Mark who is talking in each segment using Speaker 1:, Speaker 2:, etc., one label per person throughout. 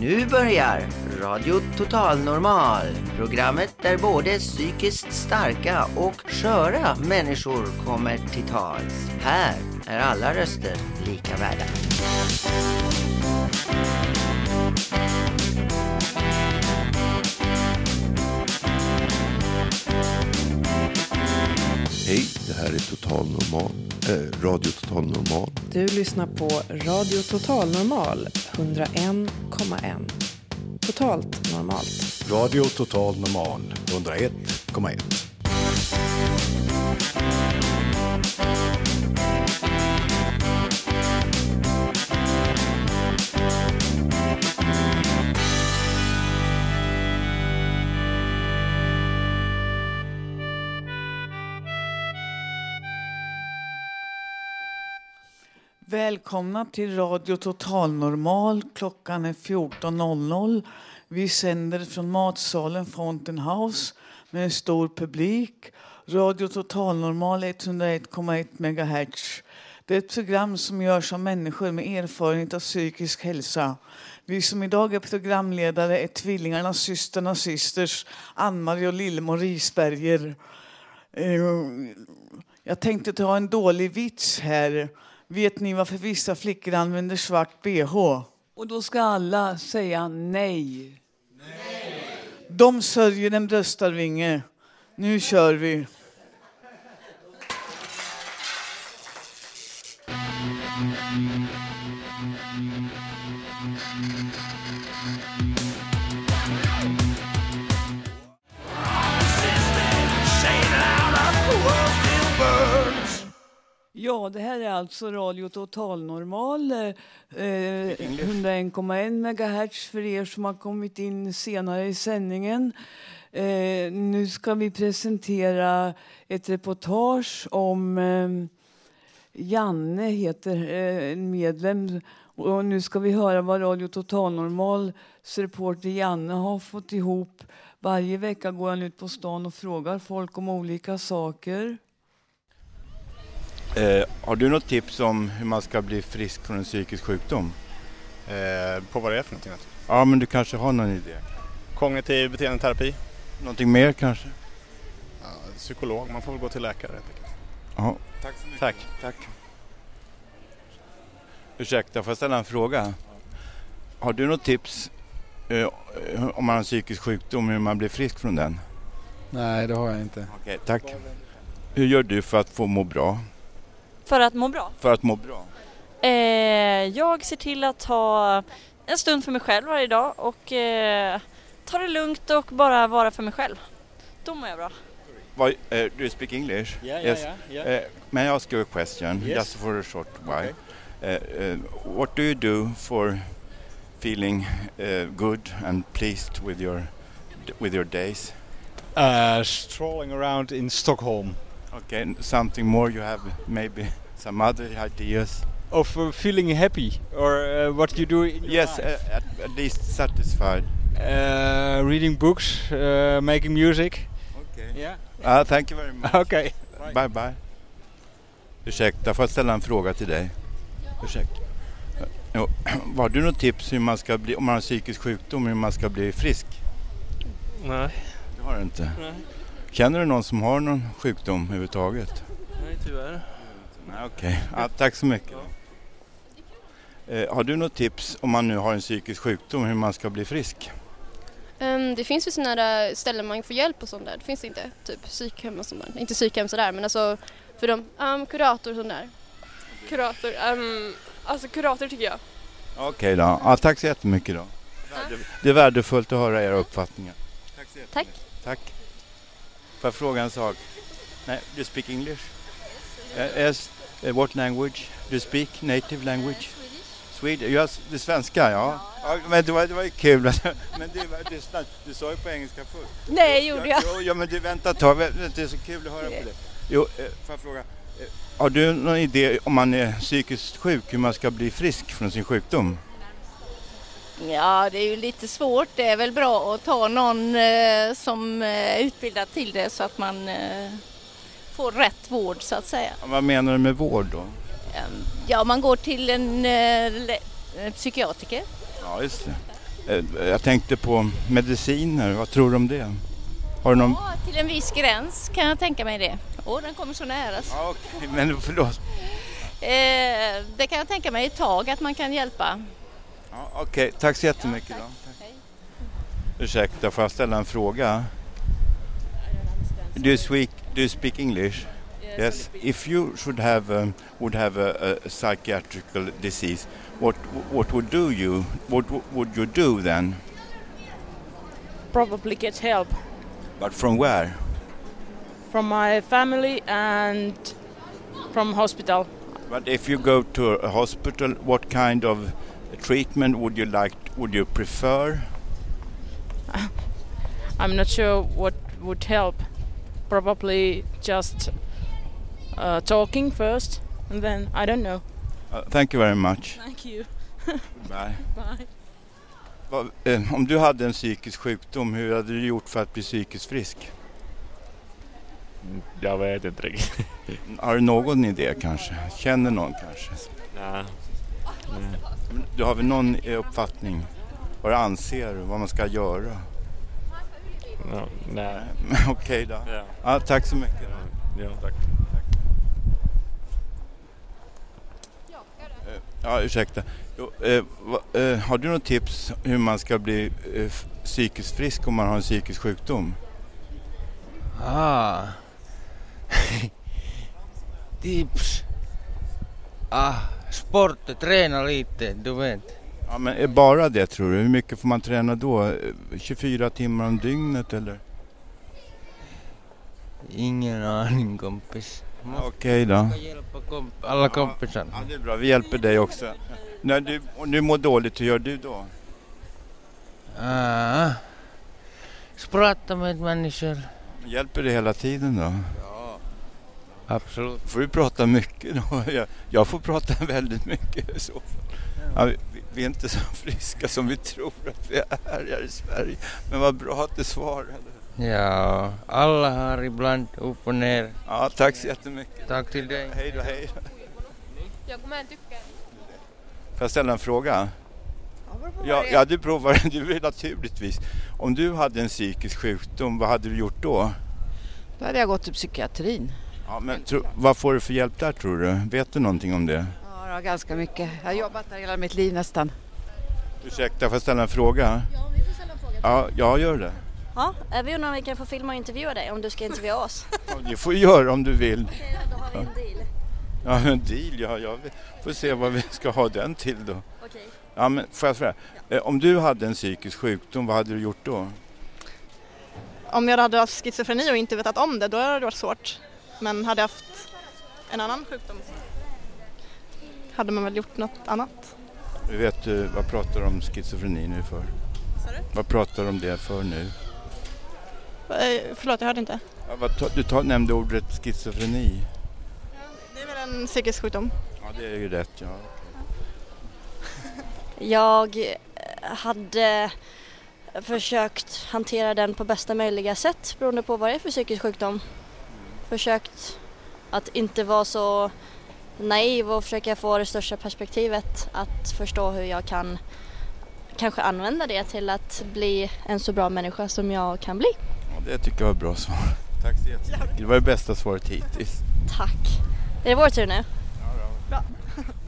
Speaker 1: Nu börjar Radio Total Normal, programmet där både psykiskt starka och sköra människor kommer till tals. Här är alla röster lika värda.
Speaker 2: Hej, det här är Total Normal, äh, Radio Total Normal.
Speaker 3: Du lyssnar på Radio Total Normal 101,1. Totalt normalt.
Speaker 4: Radio Total Normal 101,1.
Speaker 5: Välkomna till Radio Total Normal. Klockan är 14.00. Vi sänder från matsalen Fountain House med en stor publik. Radio Total Normal 101,1 MHz. Det är ett program som görs av människor med erfarenhet av psykisk hälsa. Vi som idag är programledare är tvillingarna systrarna systers Ann-Marie och Lillemor Risberger. Eh, jag tänkte ta en dålig vits här. Vet ni varför vissa flickor använder svart bh? Och då ska alla säga nej. De sörjer en bröstarvinge. Nu kör vi. Ja, det här är alltså Radio Total Normal. Eh, 101,1 MHz för er som har kommit in senare i sändningen. Eh, nu ska vi presentera ett reportage om eh, Janne heter eh, en medlem. Och nu ska vi höra vad Radio Total Normals reporter Janne har fått ihop. Varje vecka går han ut på stan och frågar folk om olika saker.
Speaker 6: Eh, har du något tips om hur man ska bli frisk från en psykisk sjukdom?
Speaker 7: Eh, på vad det är för någonting?
Speaker 6: Ja, men du kanske har någon idé?
Speaker 7: Kognitiv beteendeterapi,
Speaker 6: Någonting mer kanske?
Speaker 7: ja, psykolog, man får väl gå till läkare helt enkelt.
Speaker 6: Ja. Tack så mycket.
Speaker 7: Tack.
Speaker 6: Tack. Ursäkta, får jag ställa en fråga? Har du något tips eh, om man har en psykisk sjukdom, hur man blir frisk från den?
Speaker 8: Nej, det har jag inte.
Speaker 6: Okej, tack. Hur gör du för att få må bra?
Speaker 9: För att må bra?
Speaker 6: För att må bra?
Speaker 9: Eh, jag ser till att ta en stund för mig själv varje dag och eh, ta det lugnt och bara vara för mig själv. Då mår jag bra.
Speaker 6: Why, uh, do you speak English?
Speaker 8: Yeah,
Speaker 6: yes.
Speaker 8: yeah, yeah,
Speaker 6: Uh, may I ask you a question,
Speaker 8: Yes.
Speaker 6: just for a short while? Uh, uh, what do you do for feeling uh, good and pleased with your with your days?
Speaker 8: Uh, strolling around in Stockholm.
Speaker 6: Okay, something more you have, maybe some other ideas?
Speaker 8: Of uh, feeling happy or uh, what you do in your
Speaker 6: Yes,
Speaker 8: life.
Speaker 6: uh, at, at least satisfied.
Speaker 8: Uh, reading books, uh, making music.
Speaker 6: Okay.
Speaker 8: Yeah.
Speaker 6: Uh, thank you very much.
Speaker 8: Okay.
Speaker 6: Bye bye. Ursäkta, får jag ställa en fråga till dig? Ursäkta. Jo, har du något tips hur man ska bli, om man har en psykisk sjukdom, hur man ska bli frisk?
Speaker 10: Nej,
Speaker 6: Det har du inte.
Speaker 10: nej,
Speaker 6: Känner du någon som har någon sjukdom överhuvudtaget?
Speaker 10: nej tyvärr.
Speaker 6: Nej, okej. Ja, tack så mycket. Eh, har du något tips om man nu har en psykisk sjukdom, hur man ska bli frisk?
Speaker 11: Ehm, det finns ju sådana där ställen man får hjälp och sånt där. Det finns inte? Typ psykhem och sånt där. Inte psykhem sådär men alltså för de, um, kurator och sånt där.
Speaker 12: Kurator, um, alltså kurator tycker jag.
Speaker 6: Okej då. Ja, tack så jättemycket då. Det är värdefullt att höra era uppfattningar. Tack så
Speaker 11: Tack.
Speaker 6: Tack. Får jag fråga en sak? Nej, do you speak English? Uh, yes. Uh, what language? Do you speak native language? Swedish. Yes, det svenska, ja. ja men det var, det var ju kul. men det, snart- du sa ju på engelska först.
Speaker 11: Nej, gjorde jag.
Speaker 6: Jo, ja, men du, vänta ett tag. Det är så kul att höra på det. Jo, eh, får jag fråga. eh, Har du någon idé om man är psykiskt sjuk, hur man ska bli frisk från sin sjukdom?
Speaker 13: Ja, det är ju lite svårt. Det är väl bra att ta någon eh, som är utbildad till det så att man eh, får rätt vård så att säga.
Speaker 6: Vad menar du med vård då?
Speaker 13: Ja, man går till en, eh, Eh, Psykiatriker.
Speaker 6: Ja, just det. Eh, Jag tänkte på mediciner, vad tror du om det? Har du någon...
Speaker 13: Ja, till en viss gräns kan jag tänka mig det. Åh, den kommer så nära.
Speaker 6: Ja, okej, men förlåt.
Speaker 13: Eh, det kan jag tänka mig ett tag att man kan hjälpa.
Speaker 6: Ja, Okej, tack så jättemycket då. Ursäkta, får jag ställa en fråga? Do you speak, do you speak English? Yes. If you should have um, would have a, a psychiatrical disease, what what would do you? What would you do then?
Speaker 4: probably get help
Speaker 6: But from where?
Speaker 4: from my family and from hospital.
Speaker 6: But if you go to a hospital, what kind of treatment would you like? Would you prefer?
Speaker 4: I'm not sure what would help. Probably just uh, talking first, and then I don't know.
Speaker 6: Uh, thank you very much.
Speaker 4: Thank you.
Speaker 6: Bye.
Speaker 4: Bye.
Speaker 6: Eh, Om du hade en psykisk sjukdom, hur hade du gjort för att bli psykiskt frisk?
Speaker 14: Jag vet inte riktigt.
Speaker 6: Har du någon idé kanske? Känner någon kanske?
Speaker 14: Ja.
Speaker 6: Men Du har väl någon eh, uppfattning? Vad du anser, vad man ska göra?
Speaker 14: Ja, nej.
Speaker 6: Okej då.
Speaker 14: Ja.
Speaker 6: Ja, tack så mycket. Då.
Speaker 14: Ja, tack.
Speaker 6: Eh, Ja, ursäkta. Jo, eh, va, eh, har du något tips hur man ska bli eh, psykiskt frisk om man har en psykisk sjukdom?
Speaker 15: Ah. Tips. Ah, sport, träna lite, du vet.
Speaker 6: Ja, men är bara det tror du? Hur mycket får man träna då? Eh, 24 timmar om dygnet eller?
Speaker 15: Ingen aning kompis.
Speaker 6: Okej då.
Speaker 15: Ska hjälpa komp- alla kompisar.
Speaker 6: Ja, det är bra. Vi hjälper dig också. När du, om du mår dåligt, hur gör du då?
Speaker 15: Ah. Prata med människor.
Speaker 6: Hjälper det hela tiden då?
Speaker 15: Absolut.
Speaker 6: Får du prata mycket då? Jag, jag får prata väldigt mycket i så fall. Ja, vi, vi är inte så friska som vi tror att vi är här i Sverige. Men vad bra att du svarade.
Speaker 15: Ja, alla har ibland upp och ner.
Speaker 6: Ja, tack så jättemycket.
Speaker 15: Tack till dig.
Speaker 6: Hej då, hej.
Speaker 12: Jag kommer tycka.
Speaker 6: Får jag ställa en fråga? Ja, ja, du provar. Du naturligtvis. Om du hade en psykisk sjukdom, vad hade du gjort då?
Speaker 16: Då hade jag gått till psykiatrin.
Speaker 6: Ja, men tro, vad får du för hjälp där tror du? Vet du någonting om det?
Speaker 16: Ja, ganska mycket. Jag har jobbat där hela mitt liv nästan.
Speaker 6: Ursäkta, får jag ställa en fråga? Ja, vi får ställa en fråga. Ja, jag gör det.
Speaker 17: Ja, eh, vi undrar om vi kan få filma och intervjua dig om du ska intervjua oss.
Speaker 6: Ja, det får du göra om du vill.
Speaker 17: Då har vi en deal.
Speaker 6: Ja, en deal, ja. Jag får se vad vi ska ha den till då.
Speaker 17: Okej.
Speaker 6: Ja, men får jag fråga? Eh, Om du hade en psykisk sjukdom, vad hade du gjort då?
Speaker 18: Om jag hade haft schizofreni och inte vetat om det, då hade det varit svårt. Men hade jag haft en annan sjukdom så hade man väl gjort något annat.
Speaker 6: Du vet, eh, vad pratar du om schizofreni nu för? Vad pratar du om det för nu?
Speaker 18: Eh, förlåt, jag hörde inte.
Speaker 6: Ja, du nämnde ordet schizofreni.
Speaker 18: Det är väl en psykisk sjukdom?
Speaker 6: Ja, det är ju rätt, ja.
Speaker 17: Jag eh, hade försökt hantera den på bästa möjliga sätt beroende på vad det är för psykisk sjukdom. Försökt att inte vara så naiv och försöka få det största perspektivet att förstå hur jag kan kanske använda det till att bli en så bra människa som jag kan bli.
Speaker 6: ja. Det tycker jag var ett bra svar. Tack så jättemycket. Det var det bästa svaret hittills.
Speaker 17: Tack! Är det vår tur nu?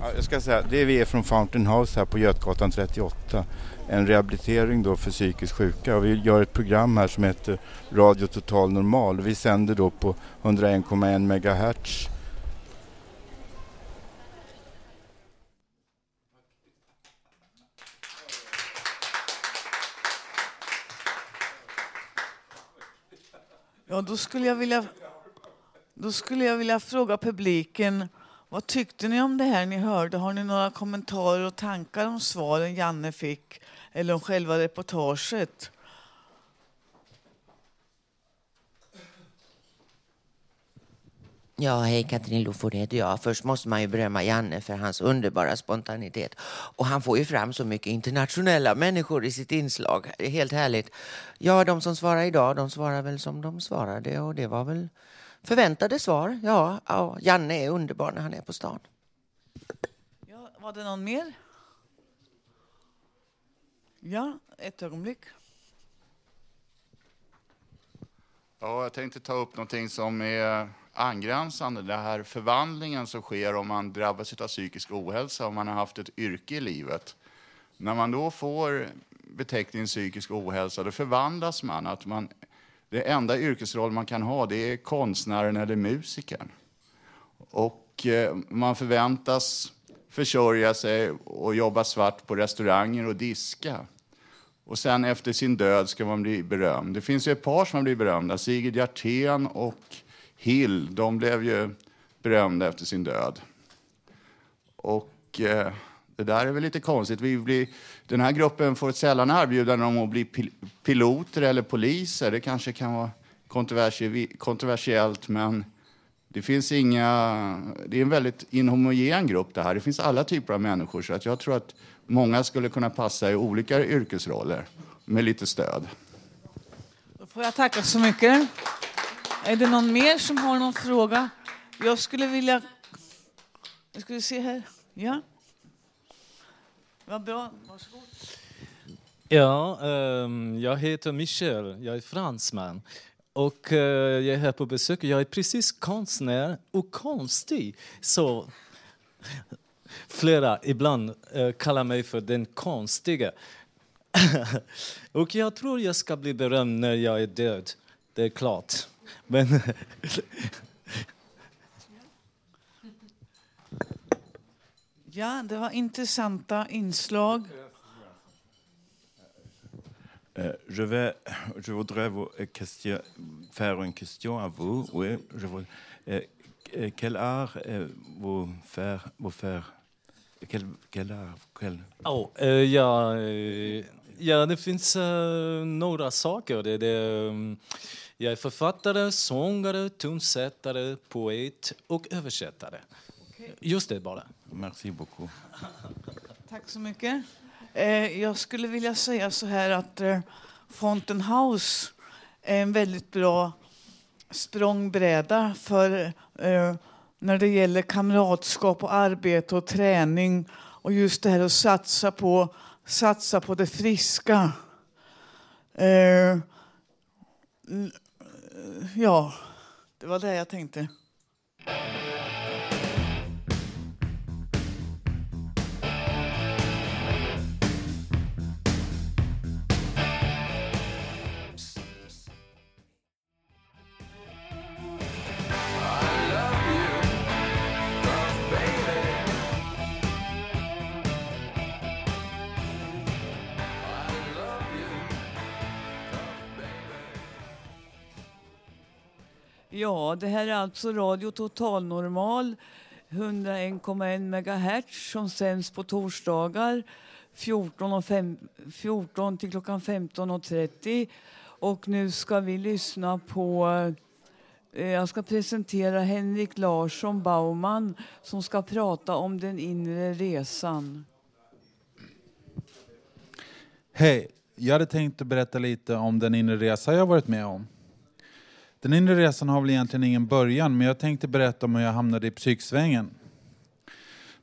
Speaker 6: Ja, jag ska säga, det är vi är från Fountain House här på Götgatan 38. En rehabilitering då för psykiskt sjuka och vi gör ett program här som heter Radio Total Normal. Vi sänder då på 101,1 MHz.
Speaker 5: Ja, då skulle jag vilja, då skulle jag vilja fråga publiken vad tyckte ni om det här ni hörde? Har ni några kommentarer och tankar om svaren Janne fick eller om själva reportaget?
Speaker 1: Ja, hej Katrin Loford heter jag. Först måste man ju berömma Janne för hans underbara spontanitet. Och han får ju fram så mycket internationella människor i sitt inslag. Det är helt härligt. Ja, de som svarar idag, de svarar väl som de svarade och det var väl förväntade svar. Ja, ja Janne är underbar när han är på stan.
Speaker 5: Ja, var det någon mer? Ja, ett ögonblick.
Speaker 19: Ja, jag tänkte ta upp någonting som är angränsande. Det här förvandlingen som sker om man drabbas av psykisk ohälsa om man har haft ett yrke i livet. När man då får beteckningen psykisk ohälsa, då förvandlas man. Att man det enda yrkesroll man kan ha det är konstnären eller musikern. Och eh, man förväntas försörja sig och jobba svart på restauranger och diska. Och sen efter sin död ska man bli berömd. Det finns ju ett par som har blivit berömda. Sigrid Hjertén och Hill. De blev ju berömda efter sin död. Och eh, det där är väl lite konstigt. Vi blir, den här gruppen får sällan erbjudanden om att bli pil piloter eller poliser. Det kanske kan vara kontroversiellt, men det finns inga... Det är en väldigt inhomogen grupp det här. Det finns alla typer av människor, så att jag tror att många skulle kunna passa i olika yrkesroller med lite stöd.
Speaker 5: Då får jag tacka så mycket. Är det någon mer som har någon fråga? Jag skulle vilja... Jag skulle se här. Ja. Vad bra. Varsågod.
Speaker 20: Ja, um, jag heter Michel, jag är fransman. Och uh, jag är här på besök. Jag är precis konstnär och konstig. Så flera ibland uh, kallar mig för den konstiga. och jag tror jag ska bli berömd när jag är död. Det är klart. Men
Speaker 5: Ja, det var intressanta inslag.
Speaker 6: Euh, je, vais, je voudrais vous question, faire une question à vous. Oui, je veux, euh, quel art euh, vous faire, vous faire quel, quel art? Quel...
Speaker 20: Oh, uh, ja, ja, det finns några saker. Det, det, jag är författare, sångare, tonsättare, poet och översättare. Just det bara.
Speaker 6: Merci beaucoup.
Speaker 5: Tack så mycket. Eh, jag skulle vilja säga så här att eh, Fountain House är en väldigt bra språngbräda för eh, när det gäller kamratskap och arbete och träning och just det här att satsa på, satsa på det friska. Ja, det var det jag tänkte. Ja, det här är alltså Radio Total Normal 101,1 MHz som sänds på torsdagar 14, och fem, 14 till klockan 15.30. Och nu ska vi lyssna på eh, jag ska presentera Henrik Larsson Baumann som ska prata om den inre resan.
Speaker 21: Hej! Jag hade tänkt att berätta lite om den inre resa jag varit med om. Den inre resan har väl egentligen ingen början, men jag tänkte berätta om hur jag hamnade i psyksvängen.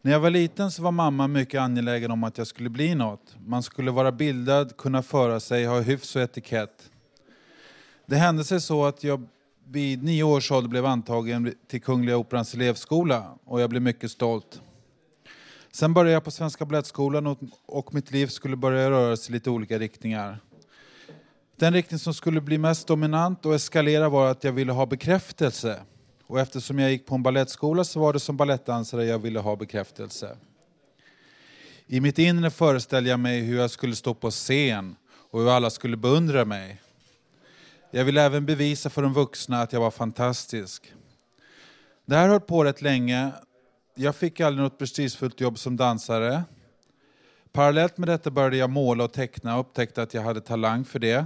Speaker 21: När jag var liten så var mamma mycket angelägen om att jag skulle bli något. Man skulle vara bildad, kunna föra sig, ha hyfs och etikett. Det hände sig så att jag vid nio års ålder blev antagen till Kungliga Operans elevskola och jag blev mycket stolt. Sen började jag på Svenska Balettskolan och mitt liv skulle börja röra sig i lite olika riktningar. Den riktning som skulle bli mest dominant och eskalera var att jag ville ha bekräftelse. Och eftersom jag gick på en ballettskola så var det som ballettdansare jag ville ha bekräftelse. I mitt inre föreställde jag mig hur jag skulle stå på scen och hur alla skulle beundra mig. Jag ville även bevisa för de vuxna att jag var fantastisk. Det här höll på rätt länge. Jag fick aldrig något prestigefullt jobb som dansare. Parallellt med detta började jag måla och teckna och upptäckte att jag hade talang för det.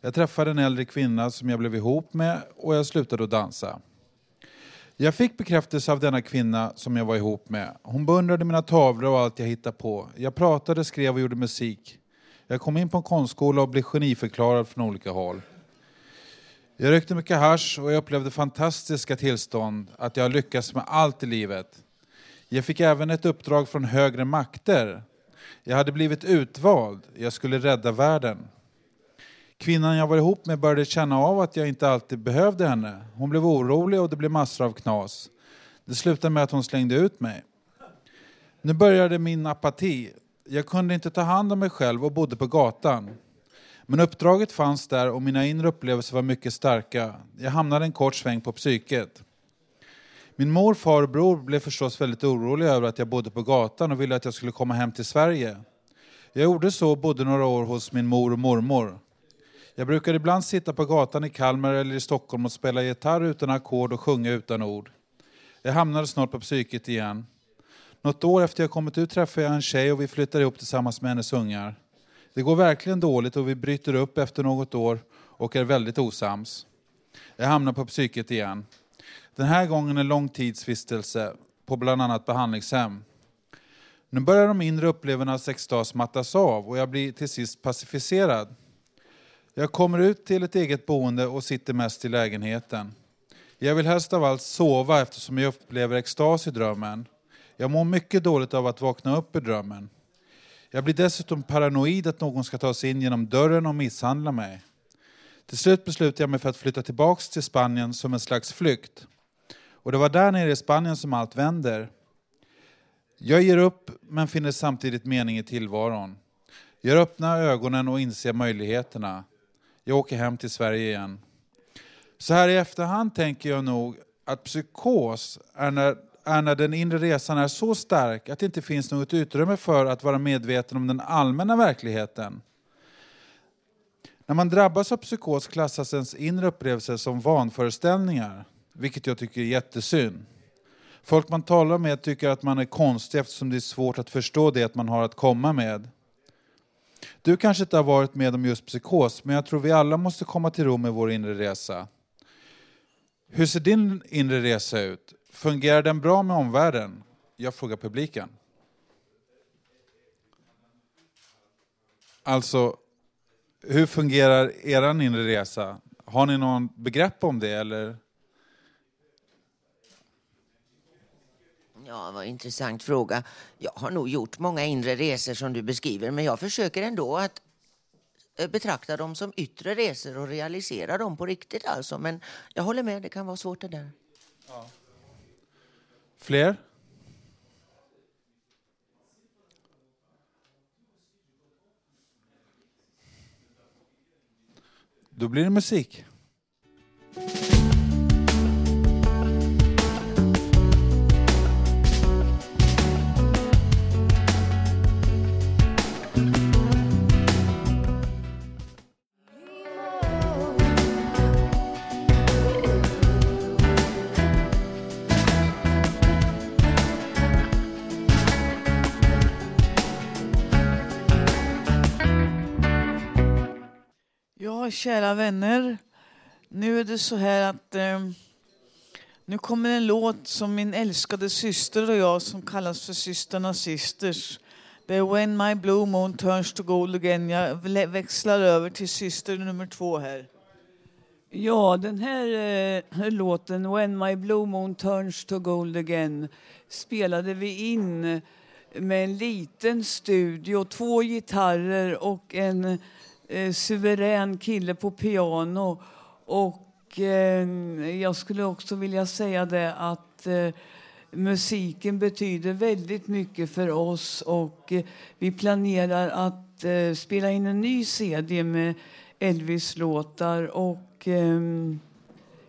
Speaker 21: Jag träffade en äldre kvinna som jag blev ihop med och jag slutade att dansa. Jag fick bekräftelse av denna kvinna som jag var ihop med. Hon beundrade mina tavlor och allt jag hittade på. Jag pratade, skrev och gjorde musik. Jag kom in på en konstskola och blev geniförklarad från olika håll. Jag rökte mycket hash och jag upplevde fantastiska tillstånd, att jag lyckats med allt i livet. Jag fick även ett uppdrag från högre makter Jag hade blivit utvald, jag skulle rädda världen. Kvinnan jag var ihop med började känna av att jag inte alltid behövde henne. Hon blev orolig och det blev massor av knas. Det slutade med att hon slängde ut mig. Nu började min apati. Jag kunde inte ta hand om mig själv och bodde på gatan. Men uppdraget fanns där och mina inre upplevelser var mycket starka. Jag hamnade en kort sväng på psyket. Min mor, far och bror blev förstås väldigt oroliga över att jag bodde på gatan och ville att jag skulle komma hem till Sverige. Jag gjorde så och bodde några år hos min mor och mormor. Jag brukar ibland sitta på gatan i Kalmar eller i Stockholm och spela gitarr utan ackord och sjunga utan ord. Jag hamnade snart på psyket igen. Något år efter jag kommit ut träffade jag en tjej och vi flyttade ihop tillsammans med hennes ungar. Det går verkligen dåligt och vi bryter upp efter något år och är väldigt osams. Jag hamnar på psyket igen. Den här gången en lång tidsvistelse på bland annat behandlingshem. Nu börjar de inre upplevelserna av extas mattas av och jag blir till sist pacificerad. Jag kommer ut till ett eget boende och sitter mest i lägenheten. Jag vill helst av allt sova eftersom jag upplever extas i drömmen. Jag mår mycket dåligt av att vakna upp ur drömmen. Jag blir dessutom paranoid att någon ska ta sig in genom dörren och misshandla mig. Till slut beslutar jag mig för att flytta tillbaks till Spanien som en slags flykt. Och det var där nere i Spanien som allt vänder. Jag ger upp men finner samtidigt mening i tillvaron. Jag öppnar ögonen och inser möjligheterna. Jag åker hem till Sverige igen. Så här i efterhand tänker jag nog att psykos är när, är när den inre resan är så stark att det inte finns något utrymme för att vara medveten om den allmänna verkligheten. När man drabbas av psykos klassas ens inre upplevelser som vanföreställningar, vilket jag tycker är jättesynd. Folk man talar med tycker att man är konstig eftersom det är svårt att förstå det man har att komma med. Du kanske inte har varit med om just psykos, men jag tror vi alla måste komma till ro med vår inre resa. Hur ser din inre resa ut? Fungerar den bra med omvärlden? Jag frågar publiken. Alltså, hur fungerar er inre resa? Har ni någon begrepp om det eller?
Speaker 1: Ja, vad intressant fråga. Jag har nog gjort många inre resor som du beskriver, men jag försöker ändå att eh, betrakta dem som yttre resor och realisera dem på riktigt alltså. Men jag håller med, det kan vara svårt det där.
Speaker 21: Fler? Då blir det musik.
Speaker 5: Kära vänner. Nu är det så här att eh, nu kommer en låt som min älskade syster och jag som kallas för Systrarna Sisters. Det är When My Blue Moon Turns to Gold Again. Jag växlar över till syster nummer två här. Ja, den här eh, låten When My Blue Moon Turns to Gold Again spelade vi in med en liten studio, två gitarrer och en eh, suverän kille på piano. Och eh, jag skulle också vilja säga det att eh, musiken betyder väldigt mycket för oss och eh, vi planerar att eh, spela in en ny CD med Elvis-låtar och ehm,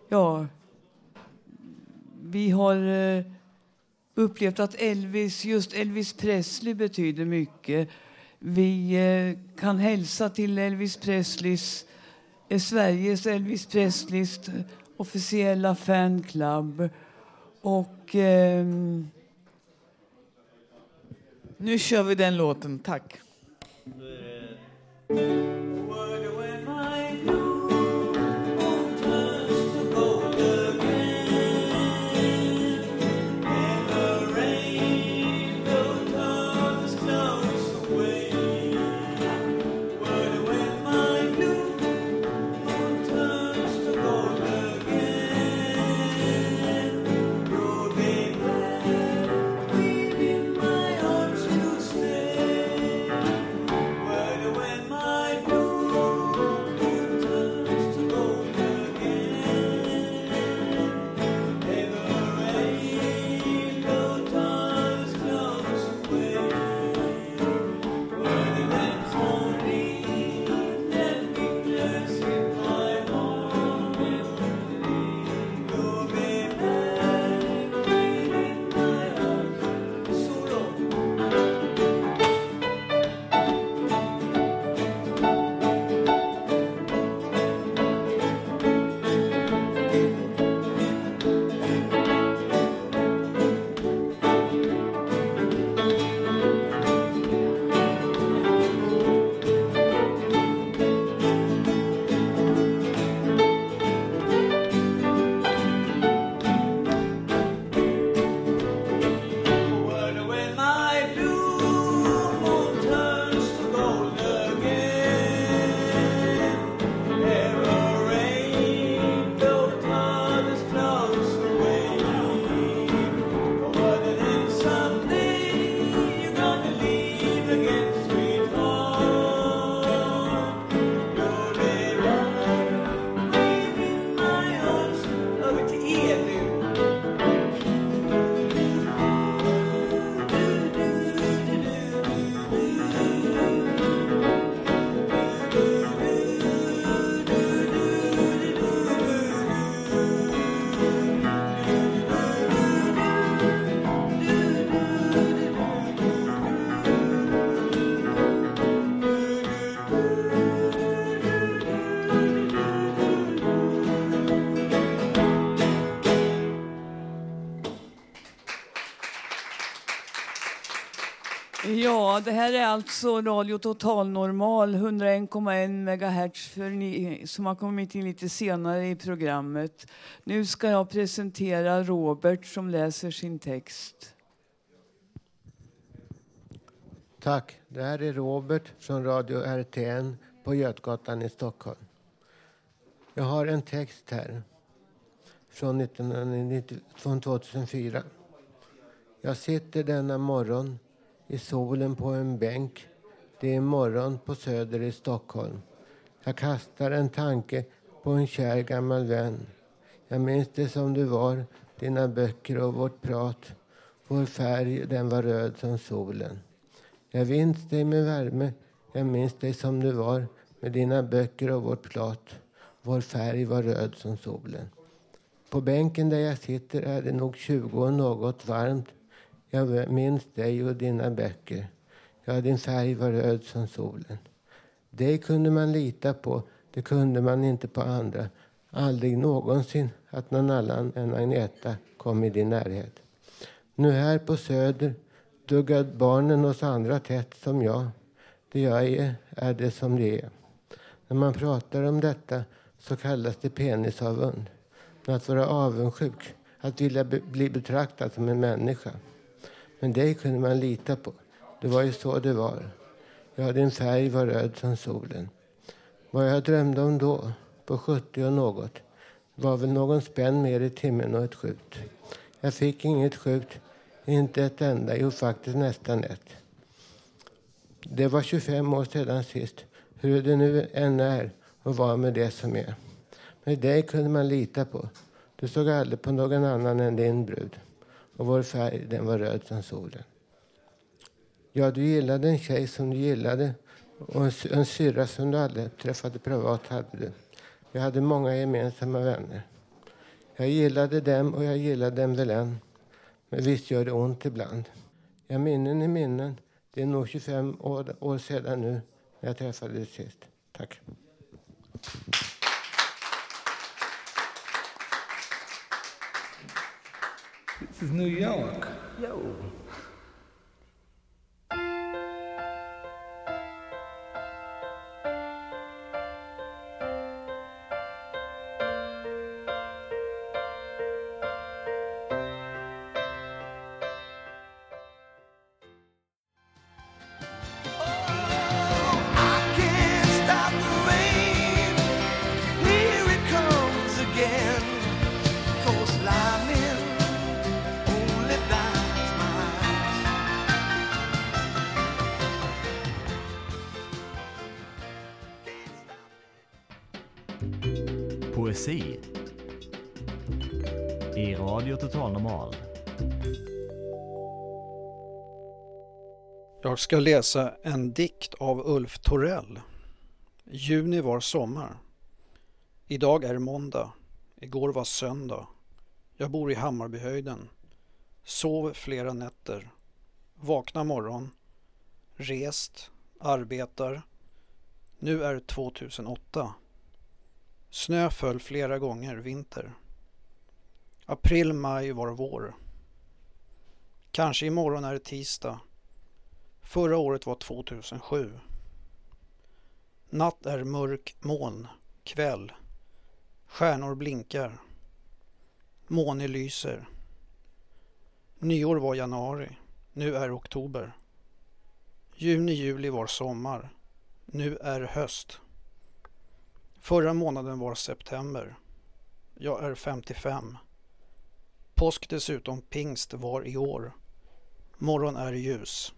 Speaker 5: ja, vi har eh, upplevt att Elvis, just Elvis Presley betyder mycket. Vi eh, kan hälsa till Elvis Presleys, eh, Sveriges Elvis Presleys officiella fanclub. Och Eh, nu kör vi den låten, tack. Ja, det här är alltså Radio Total Normal 101,1 MHz för ni som har kommit in lite senare i programmet. Nu ska jag presentera Robert som läser sin text.
Speaker 22: Tack. Det här är Robert från Radio RTN på Götgatan i Stockholm. Jag har en text här från, 1990, från 2004. Jag sitter denna morgon i solen på en bänk. Det är morgon på Söder i Stockholm. Jag kastar en tanke på en kär gammal vän. Jag minns det som du var, dina böcker och vårt prat. Vår färg, den var röd som solen. Jag minns dig med värme, jag minns dig som du var med dina böcker och vårt prat. Vår färg var röd som solen. På bänken där jag sitter är det nog tjugo och något varmt. Jag minns dig och dina böcker. Ja, din färg var röd som solen. Dig kunde man lita på, det kunde man inte på andra. Aldrig någonsin att någon annan än Agneta kom i din närhet. Nu här på Söder duggar barnen oss andra tätt som jag. Det jag är, är det som det är. När man pratar om detta så kallas det penisavund. Men att vara avundsjuk, att vilja bli betraktad som en människa. Men dig kunde man lita på. Det var ju så det var. Ja, din färg var röd som solen. Vad jag drömde om då, på 70 och något, var väl någon spänn mer i timmen och ett skjut Jag fick inget skjut, inte ett enda, jo faktiskt nästan ett. Det var 25 år sedan sist, hur det nu än är och var med det som är. Men dig kunde man lita på. Du såg aldrig på någon annan än din brud. Och vår färg, den var röd som solen. Ja, du gillade en tjej som du gillade och en, en syrra som du aldrig träffade privat hade du. Vi hade många gemensamma vänner. Jag gillade dem och jag gillade dem väl än. Men visst gör det ont ibland. Ja, minnen är minnen. Det är nog 25 år, år sedan nu när jag träffade dig sist. Tack.
Speaker 23: This is New York. Yo.
Speaker 24: Jag ska läsa en dikt av Ulf Torell. Juni var sommar. Idag är måndag. Igår var söndag. Jag bor i Hammarbyhöjden. Sov flera nätter. Vakna morgon. Rest. Arbetar. Nu är 2008. Snö föll flera gånger vinter. April, maj var vår. Kanske imorgon är det tisdag. Förra året var 2007. Natt är mörk moln, kväll. Stjärnor blinkar. Måne lyser. Nyår var januari. Nu är oktober. Juni, juli var sommar. Nu är höst. Förra månaden var september. Jag är 55. Påsk dessutom pingst var i år. Morgon är ljus.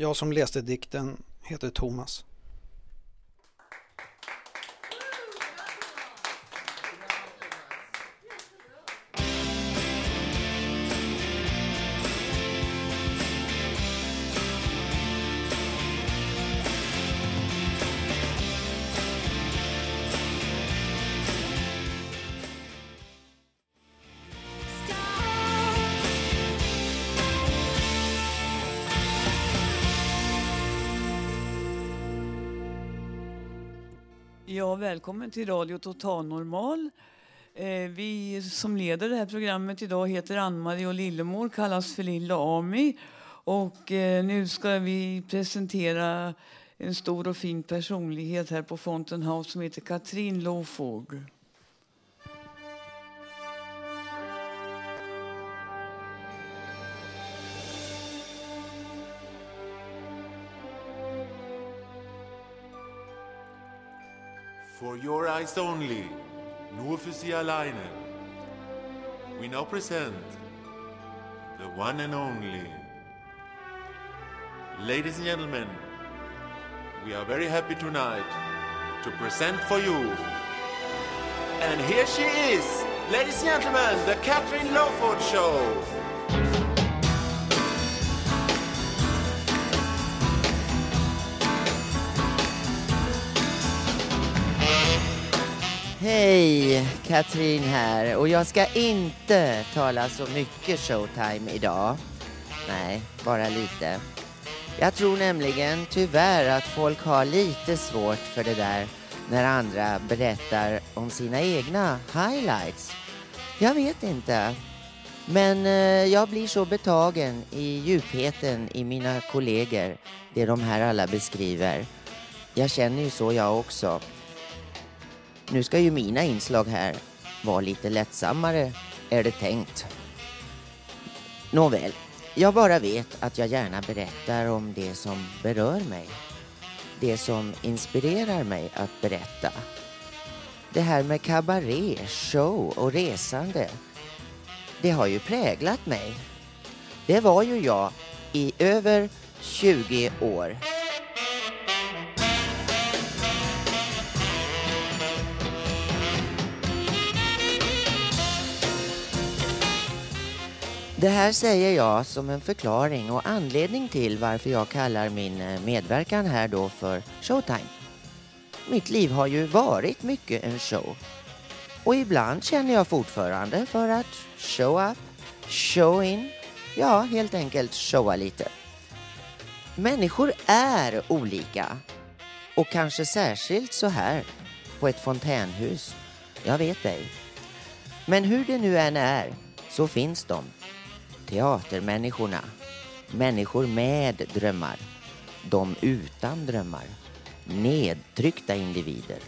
Speaker 24: Jag som läste dikten heter Thomas.
Speaker 5: Ja, välkommen till Radio Total Normal. Eh, vi som leder det här programmet idag heter Ann-Marie och Lillemor, kallas för Lilla Ami. Och eh, nu ska vi presentera en stor och fin personlighet här på Fountain House som heter Katrin Lofog.
Speaker 25: Your eyes only, nur für Sie alleine. We now present the one and only. Ladies and gentlemen, we are very happy tonight to present for you. And here she is, ladies and gentlemen, the Catherine Lawford Show.
Speaker 1: Hej, Katrin här och jag ska inte tala så mycket showtime idag. Nej, bara lite. Jag tror nämligen tyvärr att folk har lite svårt för det där när andra berättar om sina egna highlights. Jag vet inte. Men eh, jag blir så betagen i djupheten i mina kollegor, det de här alla beskriver. Jag känner ju så jag också. Nu ska ju mina inslag här vara lite lättsammare, är det tänkt. Nåväl, jag bara vet att jag gärna berättar om det som berör mig. Det som inspirerar mig att berätta. Det här med kabaré, show och resande. Det har ju präglat mig. Det var ju jag i över 20 år. Det här säger jag som en förklaring och anledning till varför jag kallar min eh, medverkan här då för showtime. Mitt liv har ju varit mycket en show. Och ibland känner jag fortfarande för att show up, show in, ja helt enkelt showa lite. Människor är olika. Och kanske särskilt så här på ett fontänhus. Jag vet ej. Men hur det nu än är så finns de teatermänniskorna. Människor med drömmar. De utan drömmar. Nedtryckta individer.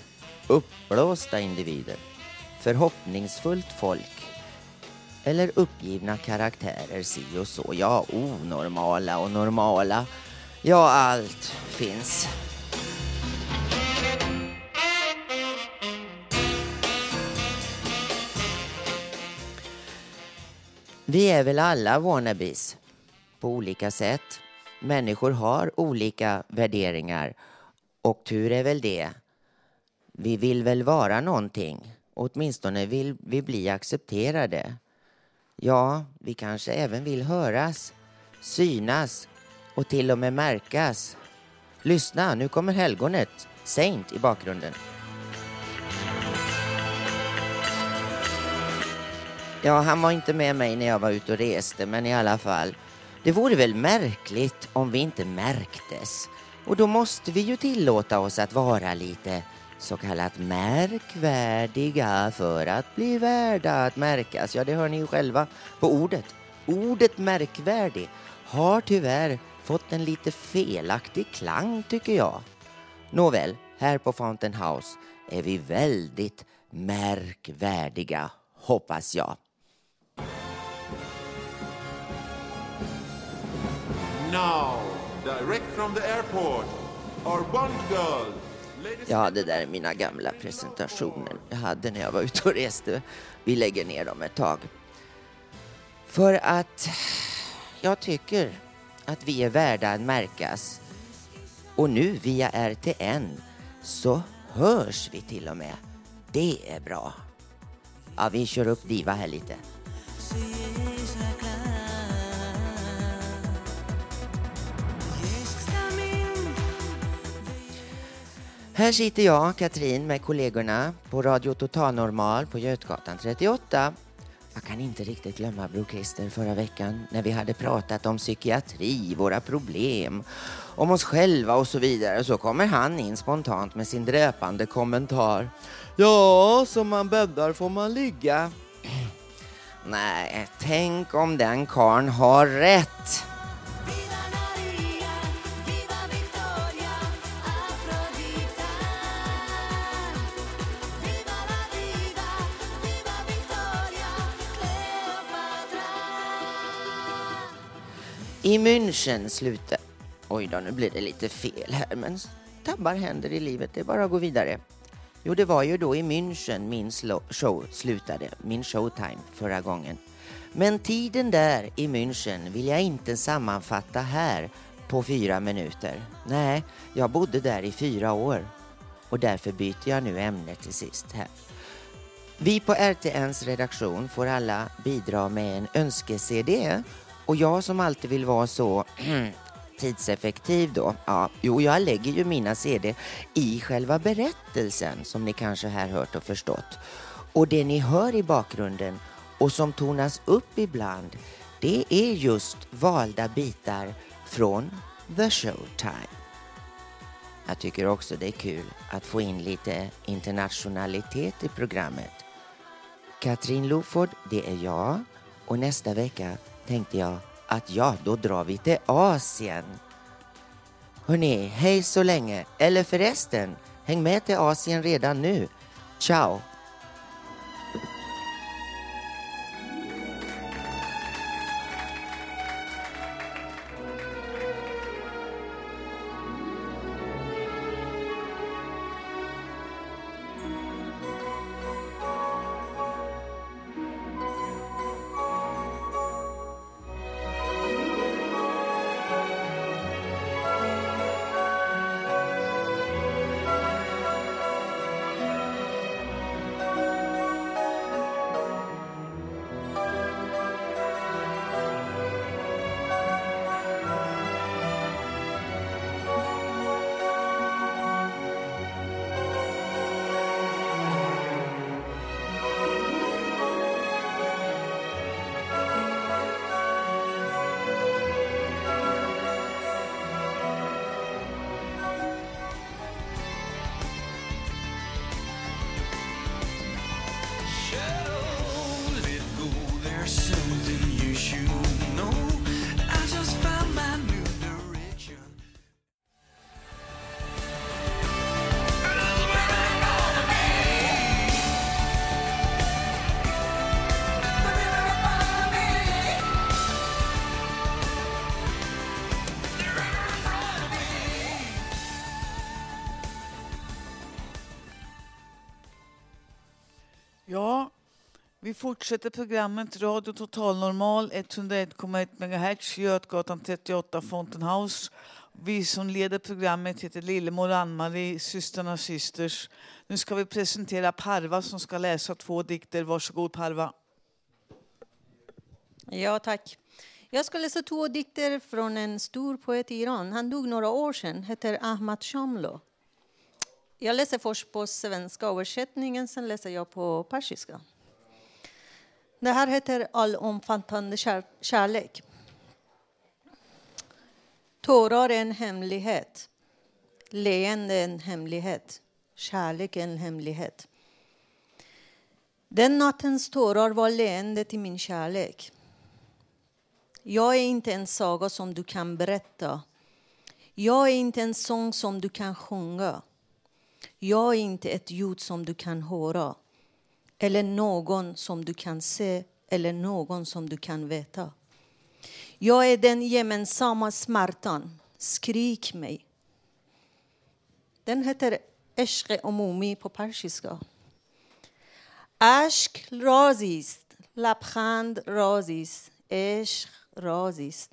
Speaker 1: Uppblåsta individer. Förhoppningsfullt folk. Eller uppgivna karaktärer si och så. Ja, onormala och normala. Ja, allt finns. Vi är väl alla wannabes på olika sätt. Människor har olika värderingar och tur är väl det. Vi vill väl vara någonting. Åtminstone vill vi bli accepterade. Ja, vi kanske även vill höras, synas och till och med märkas. Lyssna, nu kommer helgonet, Saint i bakgrunden. Ja, han var inte med mig när jag var ute och reste, men i alla fall. Det vore väl märkligt om vi inte märktes. Och då måste vi ju tillåta oss att vara lite så kallat märkvärdiga för att bli värda att märkas. Ja, det hör ni ju själva på ordet. Ordet märkvärdig har tyvärr fått en lite felaktig klang tycker jag. Nåväl, här på Fountain House är vi väldigt märkvärdiga, hoppas jag.
Speaker 25: Now, direct from the airport, our Bond girl.
Speaker 1: Ja, det där är mina gamla presentationer jag hade när jag var ute och reste. Vi lägger ner dem ett tag. För att jag tycker att vi är värda att märkas. Och nu via RTN så hörs vi till och med. Det är bra. Ja, vi kör upp Diva här lite. Här sitter jag, Katrin, med kollegorna på Radio Total Normal på Götgatan 38. Jag kan inte riktigt glömma Bror förra veckan när vi hade pratat om psykiatri, våra problem, om oss själva och så vidare. Så kommer han in spontant med sin dräpande kommentar. Ja, som man bäddar får man ligga. Nej, tänk om den karn har rätt. I München slutar... Oj då, nu blir det lite fel här, men tabbar händer i livet. Det är bara att gå vidare. Jo, det var ju då i München min show slutade, min showtime förra gången. Men tiden där i München vill jag inte sammanfatta här på fyra minuter. Nej, jag bodde där i fyra år och därför byter jag nu ämne till sist här. Vi på RTNs redaktion får alla bidra med en önske-CD och jag som alltid vill vara så tidseffektiv då, ja, jo, jag lägger ju mina CD i själva berättelsen som ni kanske här hört och förstått. Och det ni hör i bakgrunden och som tonas upp ibland, det är just valda bitar från The Showtime. Jag tycker också det är kul att få in lite internationalitet i programmet. Katrin Loford, det är jag och nästa vecka tänkte jag att ja, då drar vi till Asien. Hörni, hej så länge. Eller förresten, häng med till Asien redan nu. Ciao!
Speaker 5: Fortsätter programmet Radio Total Normal 101,1 MHz, Götgatan 38, Fountain House. Vi som leder programmet heter Lillemor Ann-Marie, systrarna Systers. Nu ska vi presentera Parva som ska läsa två dikter. Varsågod Parva.
Speaker 26: Ja, tack. Jag ska läsa två dikter från en stor poet i Iran. Han dog några år sedan, heter Ahmad Shamlo. Jag läser först på svenska översättningen, sen läser jag på persiska. Det här heter Allomfattande kär kärlek. Tårar är en hemlighet. Leende är en hemlighet. Kärlek är en hemlighet. Den nattens tårar var leende till min kärlek. Jag är inte en saga som du kan berätta. Jag är inte en sång som du kan sjunga. Jag är inte ett ljud som du kan höra eller någon som du kan se eller någon som du kan veta. Jag är den gemensamma smärtan. Skrik mig. Den heter Eshq Omumi på persiska. Ashk razist, labkhand razist, عشق رازی است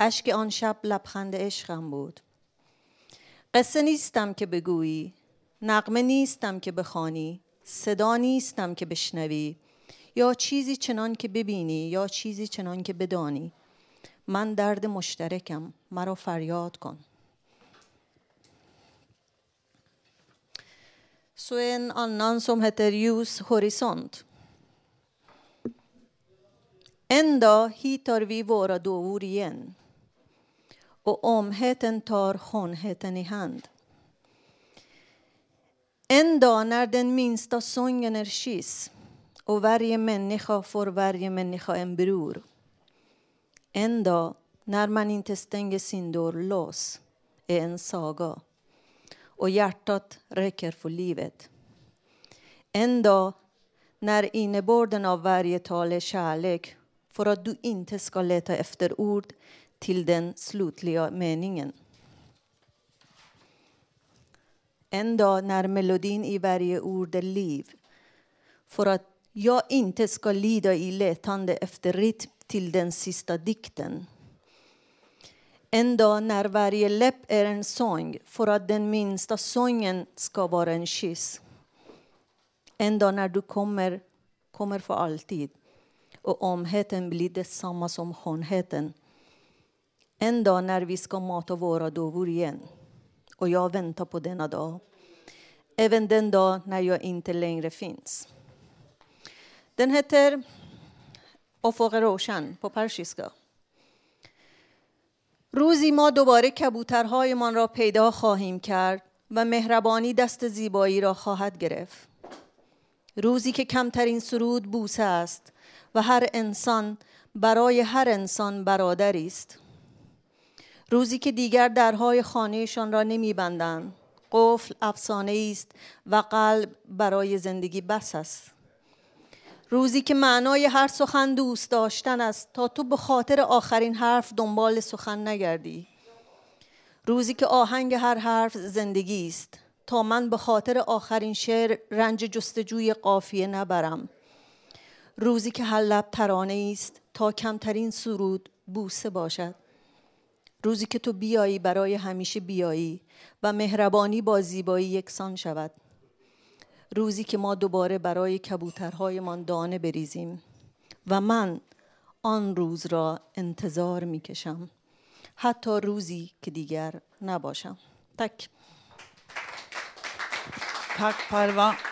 Speaker 26: اشک آن شب لبخند عشقم بود قصه نیستم که بگویی نقمه نیستم که بخوانی صدا نیستم که بشنوی یا چیزی چنان که ببینی یا چیزی چنان که بدانی من درد مشترکم مرا فریاد کن Så en annan som heter Ljus horisont. En dag hittar vi våra dovor igen och omheten tar honheten i hand. En dag när den minsta sången är kyss och varje människa får varje människa en bror. En dag när man inte stänger sin dörr lås är en saga och hjärtat räcker för livet. En dag när innebörden av varje tal är kärlek för att du inte ska leta efter ord till den slutliga meningen. En dag när melodin i varje ord är liv för att jag inte ska lida i letande efter rytm till den sista dikten. En dag när varje läpp är en sång för att den minsta sången ska vara en kyss. En dag när du kommer, kommer för alltid och omheten blir detsamma som skönheten. En dag när vi ska mata våra dovor igen och jag väntar på denna dag. Även den dag när jag inte längre finns. Den heter افق på persiska. روزی ما دوباره کبوترهایمان را پیدا خواهیم کرد و مهربانی دست زیبایی را خواهد گرفت. روزی که کمترین سرود بوسه است و هر انسان برای هر انسان برادری است. روزی که دیگر درهای خانهشان را نمیبندند. قفل افسانه است و قلب برای زندگی بس است. روزی که معنای هر سخن دوست داشتن است تا تو به خاطر آخرین حرف دنبال سخن نگردی روزی که آهنگ هر حرف زندگی است تا من به خاطر آخرین شعر رنج جستجوی قافیه نبرم روزی که هر لب ترانه است تا کمترین سرود بوسه باشد روزی که تو بیایی برای همیشه بیایی و مهربانی با زیبایی یکسان شود. روزی که ما دوباره برای کبوترهایمان دانه بریزیم و من آن روز را انتظار می کشم حتی روزی که دیگر نباشم. تک.
Speaker 5: Tack Parva.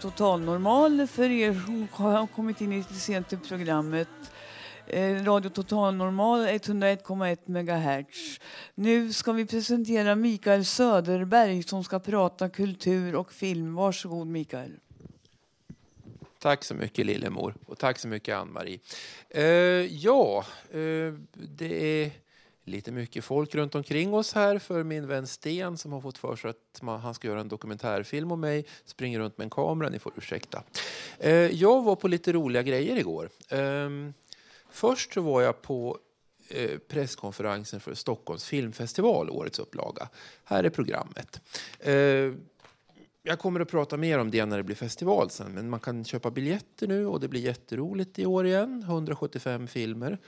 Speaker 5: Totalnormal Radio för er som har kommit in lite sent i programmet. Eh, Radio Totalnormal, 101,1 MHz. Nu ska vi presentera Mikael Söderberg som ska prata kultur och film. Varsågod Mikael.
Speaker 27: Tack så mycket Lillemor och tack så mycket Ann-Marie. Eh, ja, eh, det är lite mycket folk runt omkring oss här för min vän Sten som har fått för sig att man, han ska göra en dokumentärfilm om mig springer runt med en kamera, ni får ursäkta. Eh, jag var på lite roliga grejer igår. Eh, först så var jag på eh, presskonferensen för Stockholms filmfestival, årets upplaga. Här är programmet. Ehm, jag kommer att prata mer om det när det blir festival sen, men man kan köpa biljetter nu och det blir jätteroligt i år igen. 175 filmer.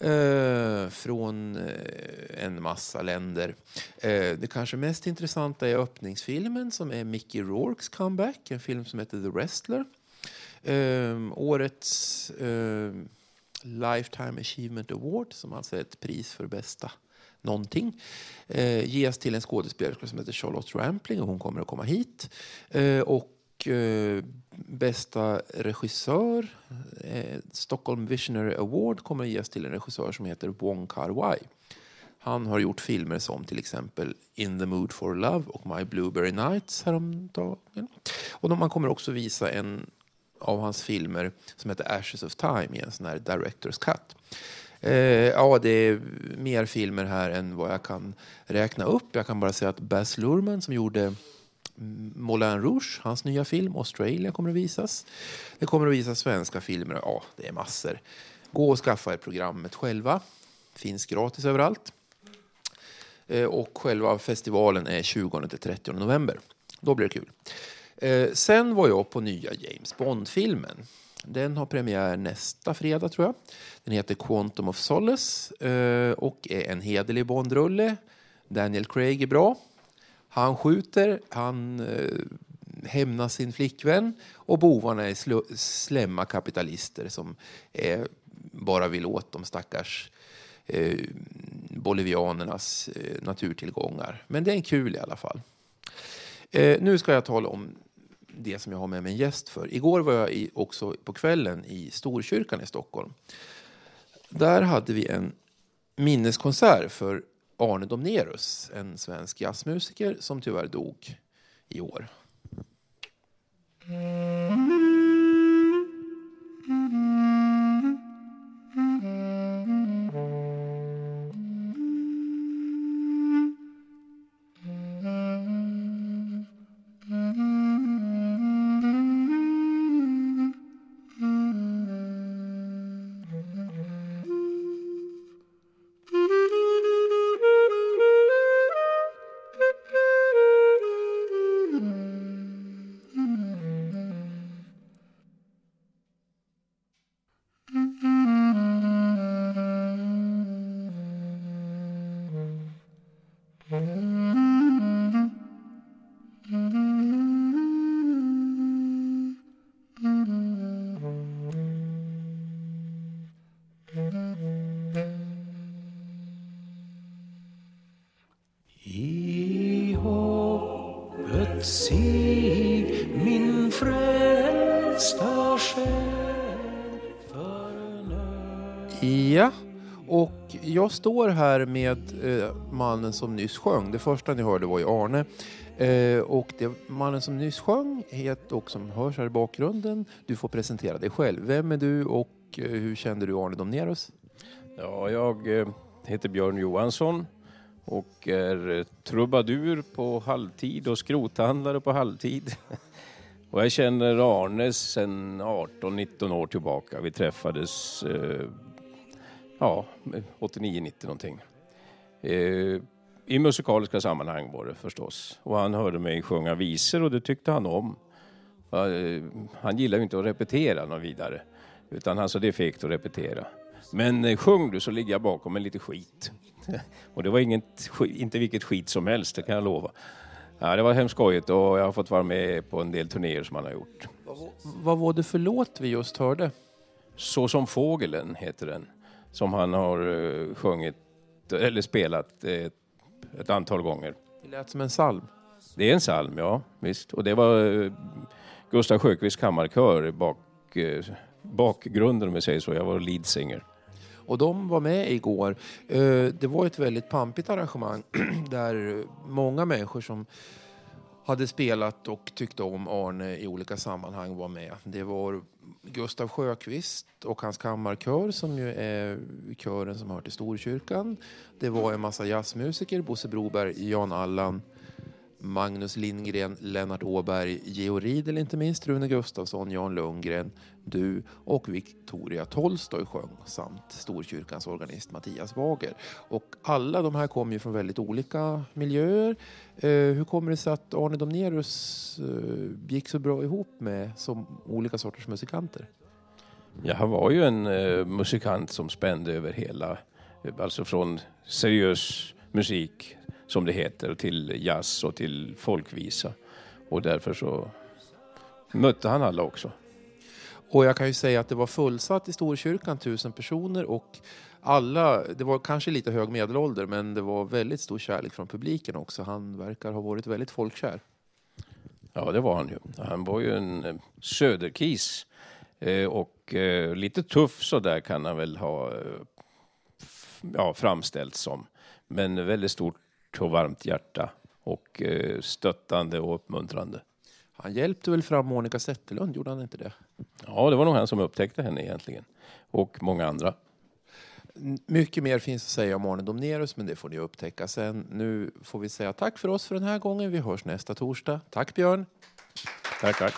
Speaker 27: Eh, från eh, en massa länder. Eh, det kanske mest intressanta är öppningsfilmen som är Mickey Rourkes comeback, en film som heter The Wrestler. Eh, årets eh, Lifetime Achievement Award, som alltså är ett pris för bästa någonting, eh, ges till en skådespelerska som heter Charlotte Rampling och hon kommer att komma hit. Eh, och eh, bästa regissör, eh, Stockholm Visionary Award, kommer att ges till en regissör som heter Wong Kar-wai. Han har gjort filmer som till exempel In the Mood for Love och My Blueberry Nights häromdagen. Och man kommer också visa en av hans filmer som heter Ashes of Time i en sån här Director's Cut. Eh, ja, det är mer filmer här än vad jag kan räkna upp. Jag kan bara säga att Baz Luhrmann som gjorde Moulin Rouge, hans nya film, Australia, kommer att visas. Det kommer att visas svenska filmer. Ja, det är massor. Gå och skaffa er programmet själva. Finns gratis överallt. Eh, och själva festivalen är 20-30 november. Då blir det kul. Eh, sen var jag på nya James Bond-filmen. Den har premiär nästa fredag tror jag. Den heter Quantum of Solace eh, och är en hederlig Bond-rulle. Daniel Craig är bra. Han skjuter, han eh, hämnar sin flickvän och bovarna är slu- slemma kapitalister som eh, bara vill åt de stackars eh, bolivianernas eh, naturtillgångar. Men det är en kul i alla fall. Eh, nu ska jag tala om det som jag har med mig en gäst för. Igår var jag i, också på kvällen i Storkyrkan i Stockholm. Där hade vi en minneskonsert för Arne Domnerus, en svensk jazzmusiker som tyvärr dog i år. Mm. Jag står här med eh, mannen som nyss sjöng. Det första ni hörde var ju Arne. Eh, och det, mannen som nyss sjöng heter, och som hörs här i bakgrunden, du får presentera dig själv. Vem är du och eh, hur kände du Arne Domnerus?
Speaker 28: Ja, jag eh, heter Björn Johansson och är eh, trubadur på halvtid och skrothandlare på halvtid. Och jag känner Arne sedan 18-19 år tillbaka. Vi träffades eh, ja, 89-90 någonting. Eh, I musikaliska sammanhang var det förstås. Och han hörde mig sjunga visor och det tyckte han om. Eh, han gillar ju inte att repetera något vidare. Utan han sa det är fegt att repetera. Men eh, sjung du så ligger jag bakom med lite skit. och det var inget, inte vilket skit som helst, det kan jag lova. Ja, det var hemskt skojigt och jag har fått vara med på en del turnéer som han har gjort.
Speaker 27: Vad var det för låt vi just hörde?
Speaker 28: Så som fågelen heter den. Som han har eh, sjungit, eller spelat eh, ett antal gånger.
Speaker 27: Det lät som en psalm.
Speaker 28: Det är en psalm, ja visst. Och det var eh, Gustav Sjökvists kammarkör i bak, bakgrunden om vi säger så. Jag var lead singer.
Speaker 27: Och de var med igår. Det var ett väldigt pampigt arrangemang där många människor som hade spelat och tyckte om Arne i olika sammanhang var med. Det var Gustav Sjökvist och hans kammarkör som ju är kören som hör till Storkyrkan. Det var en massa jazzmusiker, Bosse Broberg, Jan Allan, Magnus Lindgren, Lennart Åberg, Georg Riedel inte minst, Rune Gustafsson, Jan Lundgren, du och Victoria Tolstoj sjöng samt Storkyrkans organist Mattias Wager. Och alla de här kom ju från väldigt olika miljöer. Eh, hur kommer det sig att Arne Domnerus eh, gick så bra ihop med så olika sorters musikanter?
Speaker 28: Ja, han var ju en eh, musikant som spände över hela, alltså från seriös musik som det heter till jazz och till folkvisa. Och därför så mötte han alla också.
Speaker 27: Och jag kan ju säga att det var fullsatt i Storkyrkan, tusen personer och alla, det var kanske lite hög medelålder men det var väldigt stor kärlek från publiken också. Han verkar ha varit väldigt folkkär.
Speaker 28: Ja, det var han ju. Han var ju en eh, söderkis. Eh, och eh, lite tuff så där kan han väl ha ja, framställts som. Men väldigt stort och varmt hjärta. Och stöttande och uppmuntrande.
Speaker 27: Han hjälpte väl fram Monica Zetterlund, gjorde han inte det?
Speaker 28: Ja, det var nog han som upptäckte henne egentligen. Och många andra.
Speaker 27: Mycket mer finns att säga om Arne Domnerus, men det får ni upptäcka sen. Nu får vi säga tack för oss för den här gången. Vi hörs nästa torsdag. Tack Björn!
Speaker 28: Tack, tack.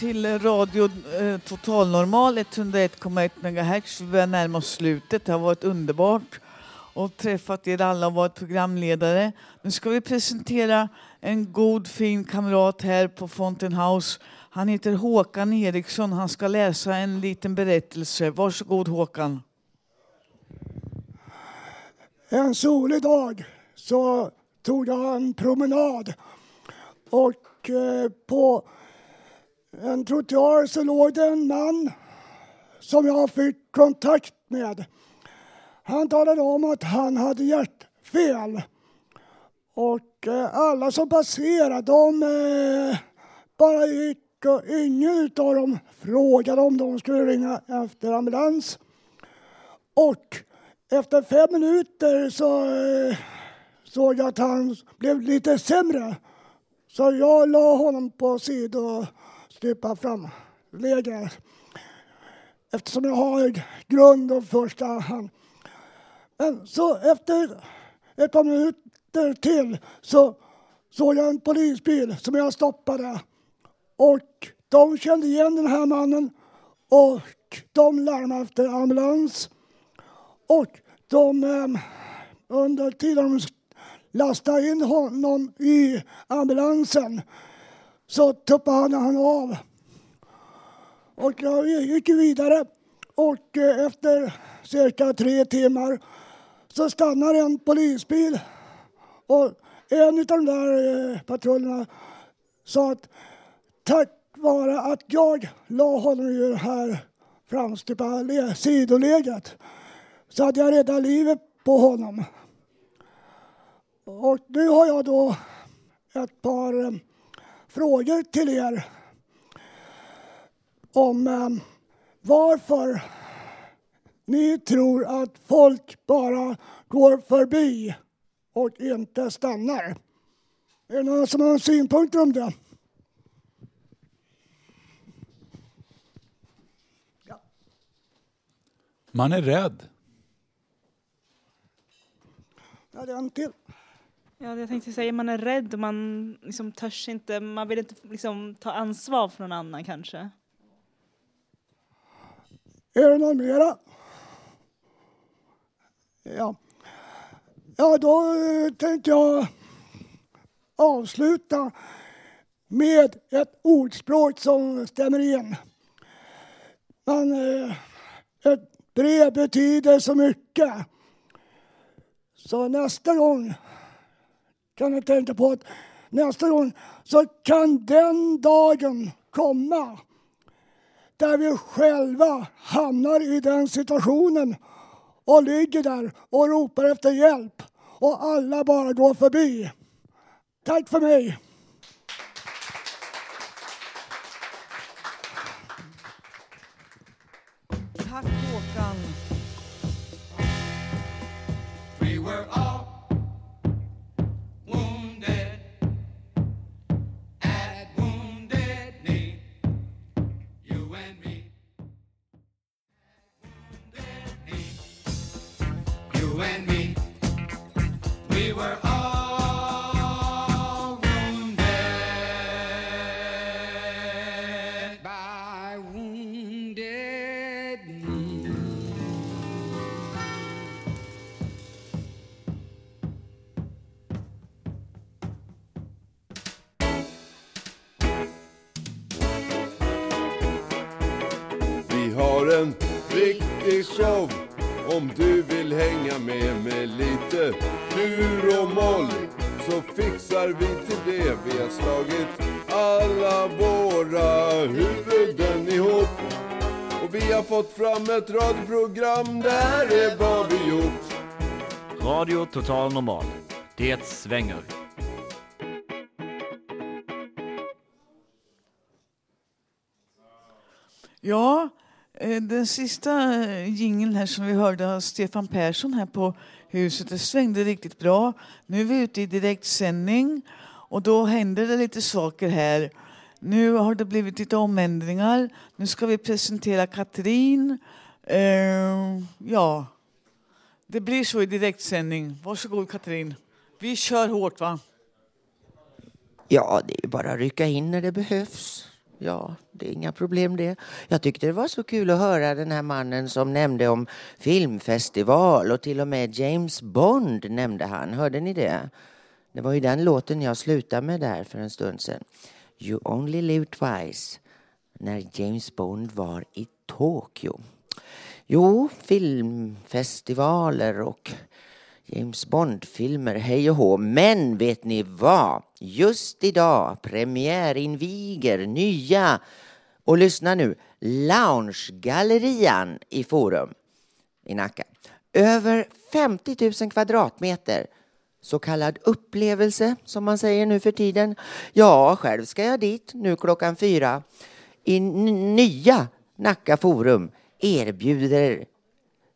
Speaker 5: Till Radio eh, Totalnormal 101,1 MHz. Vi börjar närma oss slutet. Det har varit underbart och träffat er alla och varit programledare. Nu ska vi presentera en god fin kamrat här på Fountain House. Han heter Håkan Eriksson. Han ska läsa en liten berättelse. Varsågod Håkan.
Speaker 29: En solig dag så tog jag en promenad och eh, på en trottoar så låg det en man som jag fick kontakt med. Han talade om att han hade hjärtfel. Och eh, alla som passerade, de eh, bara gick och ingen av dem frågade om de skulle ringa efter ambulans. Och efter fem minuter så eh, såg jag att han blev lite sämre. Så jag la honom på sidan sidostupa framläge. Eftersom jag har grund och första hand. Men så efter ett par minuter till så såg jag en polisbil som jag stoppade. Och de kände igen den här mannen och de larmade efter ambulans. Och de, ehm, under tiden de lastade in honom i ambulansen så tuppade han av. Och jag gick vidare och eh, efter cirka tre timmar så stannar en polisbil och en av de där eh, patrullerna sa att tack vare att jag la honom i det här framstupa sidoläget så hade jag räddat livet på honom. Och nu har jag då ett par eh, frågor till er om eh, varför ni tror att folk bara går förbi och inte stannar. Är det någon som har synpunkter om det?
Speaker 21: Man är rädd.
Speaker 29: Ja, det är en till.
Speaker 30: Ja, jag tänkte säga man är rädd och man liksom törs inte, man vill inte liksom ta ansvar för någon annan kanske.
Speaker 29: Är det någon mera? Ja. Ja, då eh, tänkte jag avsluta med ett ordspråk som stämmer in. Men eh, ett brev betyder så mycket. Så nästa gång kan jag tänka på att nästa gång så kan den dagen komma där vi själva hamnar i den situationen och ligger där och ropar efter hjälp och alla bara går förbi. Tack för mig!
Speaker 31: Vi har fått fram ett radioprogram. Det här är vad vi gjort.
Speaker 32: Radio Total Normal. Det svänger.
Speaker 5: Ja, eh, den sista eh, jingeln här som vi hörde av Stefan Persson här på huset, det svängde riktigt bra. Nu är vi ute i direktsändning och då händer det lite saker här. Nu har det blivit lite omändringar. Nu ska vi presentera Katrin. Eh, ja, det blir så i direktsändning. Varsågod Katrin. Vi kör hårt va?
Speaker 1: Ja, det är bara att rycka in när det behövs. Ja, det är inga problem det. Jag tyckte det var så kul att höra den här mannen som nämnde om filmfestival och till och med James Bond nämnde han. Hörde ni det? Det var ju den låten jag slutade med där för en stund sedan. You only live twice. När James Bond var i Tokyo. Jo, filmfestivaler och James Bond-filmer, hej och hå. Men vet ni vad? Just idag premiärinviger nya, och lyssna nu, Loungegallerian i Forum i Nacka. Över 50 000 kvadratmeter så kallad upplevelse, som man säger nu för tiden. Ja, själv ska jag dit nu klockan fyra. I nya Nacka Forum erbjuder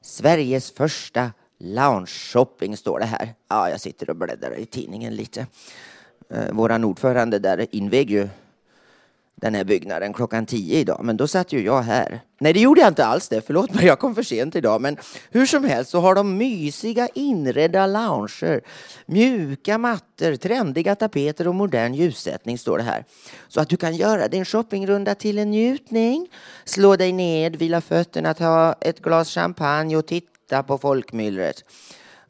Speaker 1: Sveriges första lounge-shopping, står det här. Ja, jag sitter och bläddrar i tidningen lite. Eh, våran ordförande där invig ju den här byggnaden klockan tio idag, men då satt ju jag här. Nej, det gjorde jag inte alls det. Förlåt mig, jag kom för sent idag. Men hur som helst så har de mysiga inredda lounger, mjuka mattor, trendiga tapeter och modern ljussättning, står det här. Så att du kan göra din shoppingrunda till en njutning. Slå dig ned, vila fötterna, ta ett glas champagne och titta på folkmyllret.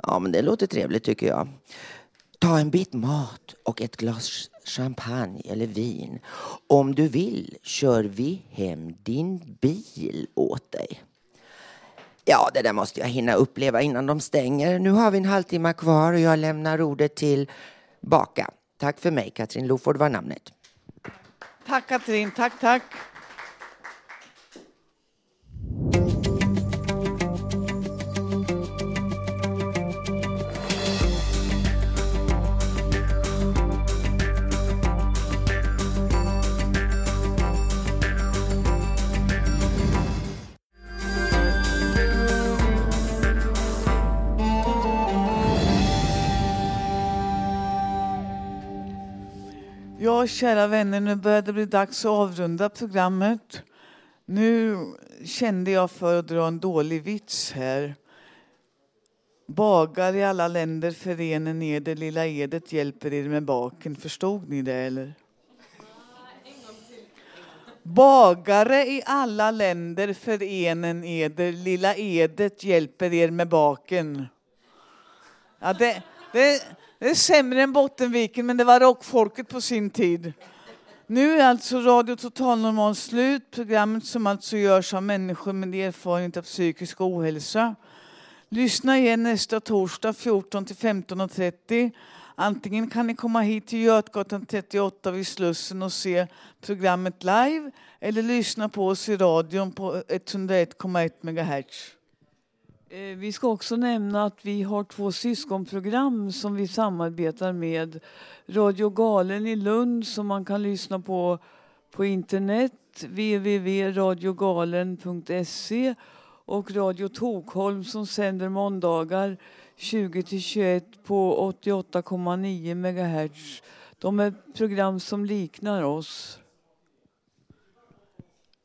Speaker 1: Ja, men det låter trevligt tycker jag. Ta en bit mat och ett glas champagne eller vin. Om du vill kör vi hem din bil åt dig. Ja, det där måste jag hinna uppleva innan de stänger. Nu har vi en halvtimme kvar och jag lämnar ordet till Baka. Tack för mig, Katrin Loford var namnet.
Speaker 5: Tack Katrin, tack tack. Ja, kära vänner, nu börjar det bli dags att avrunda programmet. Nu kände jag för att dra en dålig vits här. Bagar i alla länder förenen eder, lilla edet hjälper er med baken. Förstod ni det eller? Bagare i alla länder förenen eder, lilla edet hjälper er med baken. Ja, det, det, det är sämre än Bottenviken, men det var rockfolket på sin tid. Nu är alltså Radio Total Normal slut, programmet som alltså görs av människor med erfarenhet av psykisk ohälsa. Lyssna igen nästa torsdag 14 till 15.30. Antingen kan ni komma hit till Götgatan 38 vid Slussen och se programmet live eller lyssna på oss i radion på 101,1 MHz.
Speaker 33: Eh, vi ska också nämna att vi har två syskonprogram som vi samarbetar med. Radio Galen i Lund som man kan lyssna på på internet, www.radiogalen.se och Radio Tokholm som sänder måndagar 20-21 på 88,9 MHz. De är program som liknar oss.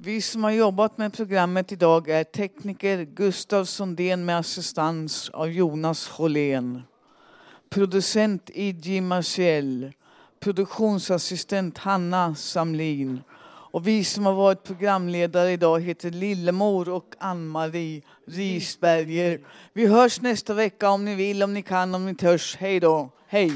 Speaker 5: Vi som har jobbat med programmet idag är tekniker Gustav Sundén med assistans av Jonas Hållén. Producent Idji Marcel. Produktionsassistent Hanna Samlin. Och vi som har varit programledare idag heter Lillemor och Ann-Marie Risberger. Vi hörs nästa vecka om ni vill, om ni kan, om ni törs. Hej då. Hej.